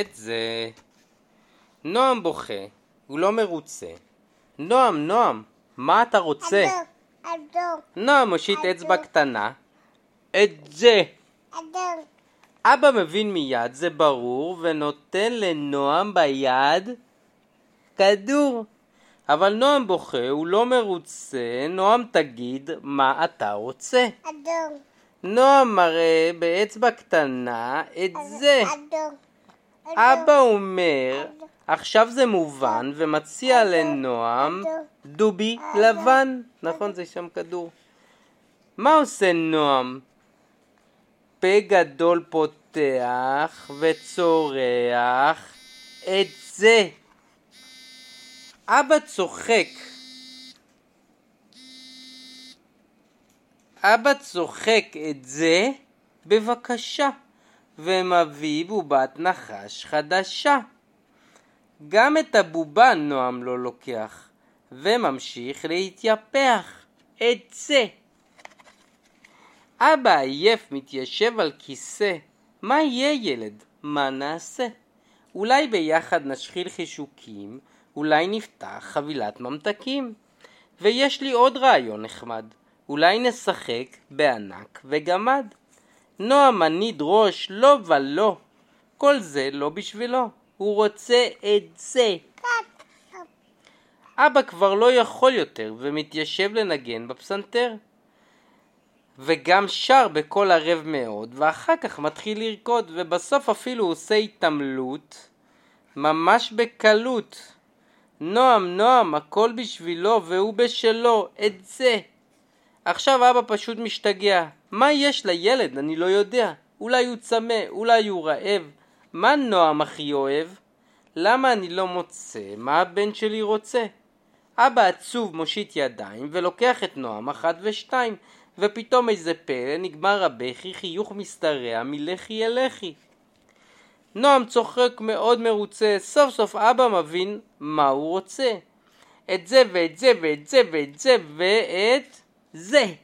את זה. נועם בוכה, הוא לא מרוצה. נועם, נועם, מה אתה רוצה? אדום, אדום, נועם מושיט אצבע קטנה. את זה. אדום, אבא מבין מיד, זה ברור, ונותן לנועם ביד כדור. אבל נועם בוכה, הוא לא מרוצה. נועם, תגיד, מה אתה רוצה? אדום, נועם מראה באצבע קטנה את זה. אדום, אבא אומר, עכשיו זה מובן, ומציע לנועם דובי לבן. נכון, זה שם כדור. מה עושה נועם? פה גדול פותח וצורח את זה. אבא צוחק. אבא צוחק את זה, בבקשה, ומביא בובת נחש חדשה. גם את הבובה נועם לא לוקח, וממשיך להתייפח. את זה. אבא עייף מתיישב על כיסא. מה יהיה ילד? מה נעשה? אולי ביחד נשחיל חישוקים, אולי נפתח חבילת ממתקים. ויש לי עוד רעיון נחמד, אולי נשחק בענק וגמד. נועם מניד ראש, לא ולא, כל זה לא בשבילו, הוא רוצה את זה. אבא כבר לא יכול יותר ומתיישב לנגן בפסנתר. וגם שר בקול ערב מאוד, ואחר כך מתחיל לרקוד, ובסוף אפילו עושה התעמלות, ממש בקלות. נועם, נועם, הכל בשבילו והוא בשלו, את זה. עכשיו אבא פשוט משתגע. מה יש לילד? אני לא יודע. אולי הוא צמא, אולי הוא רעב. מה נועם הכי אוהב? למה אני לא מוצא מה הבן שלי רוצה? אבא עצוב מושיט ידיים ולוקח את נועם אחת ושתיים ופתאום איזה פלא נגמר הבכי חיוך משתרע מלחי אל לחי. נועם צוחק מאוד מרוצה, סוף סוף אבא מבין מה הוא רוצה. את זה ואת זה ואת זה ואת זה ואת זה.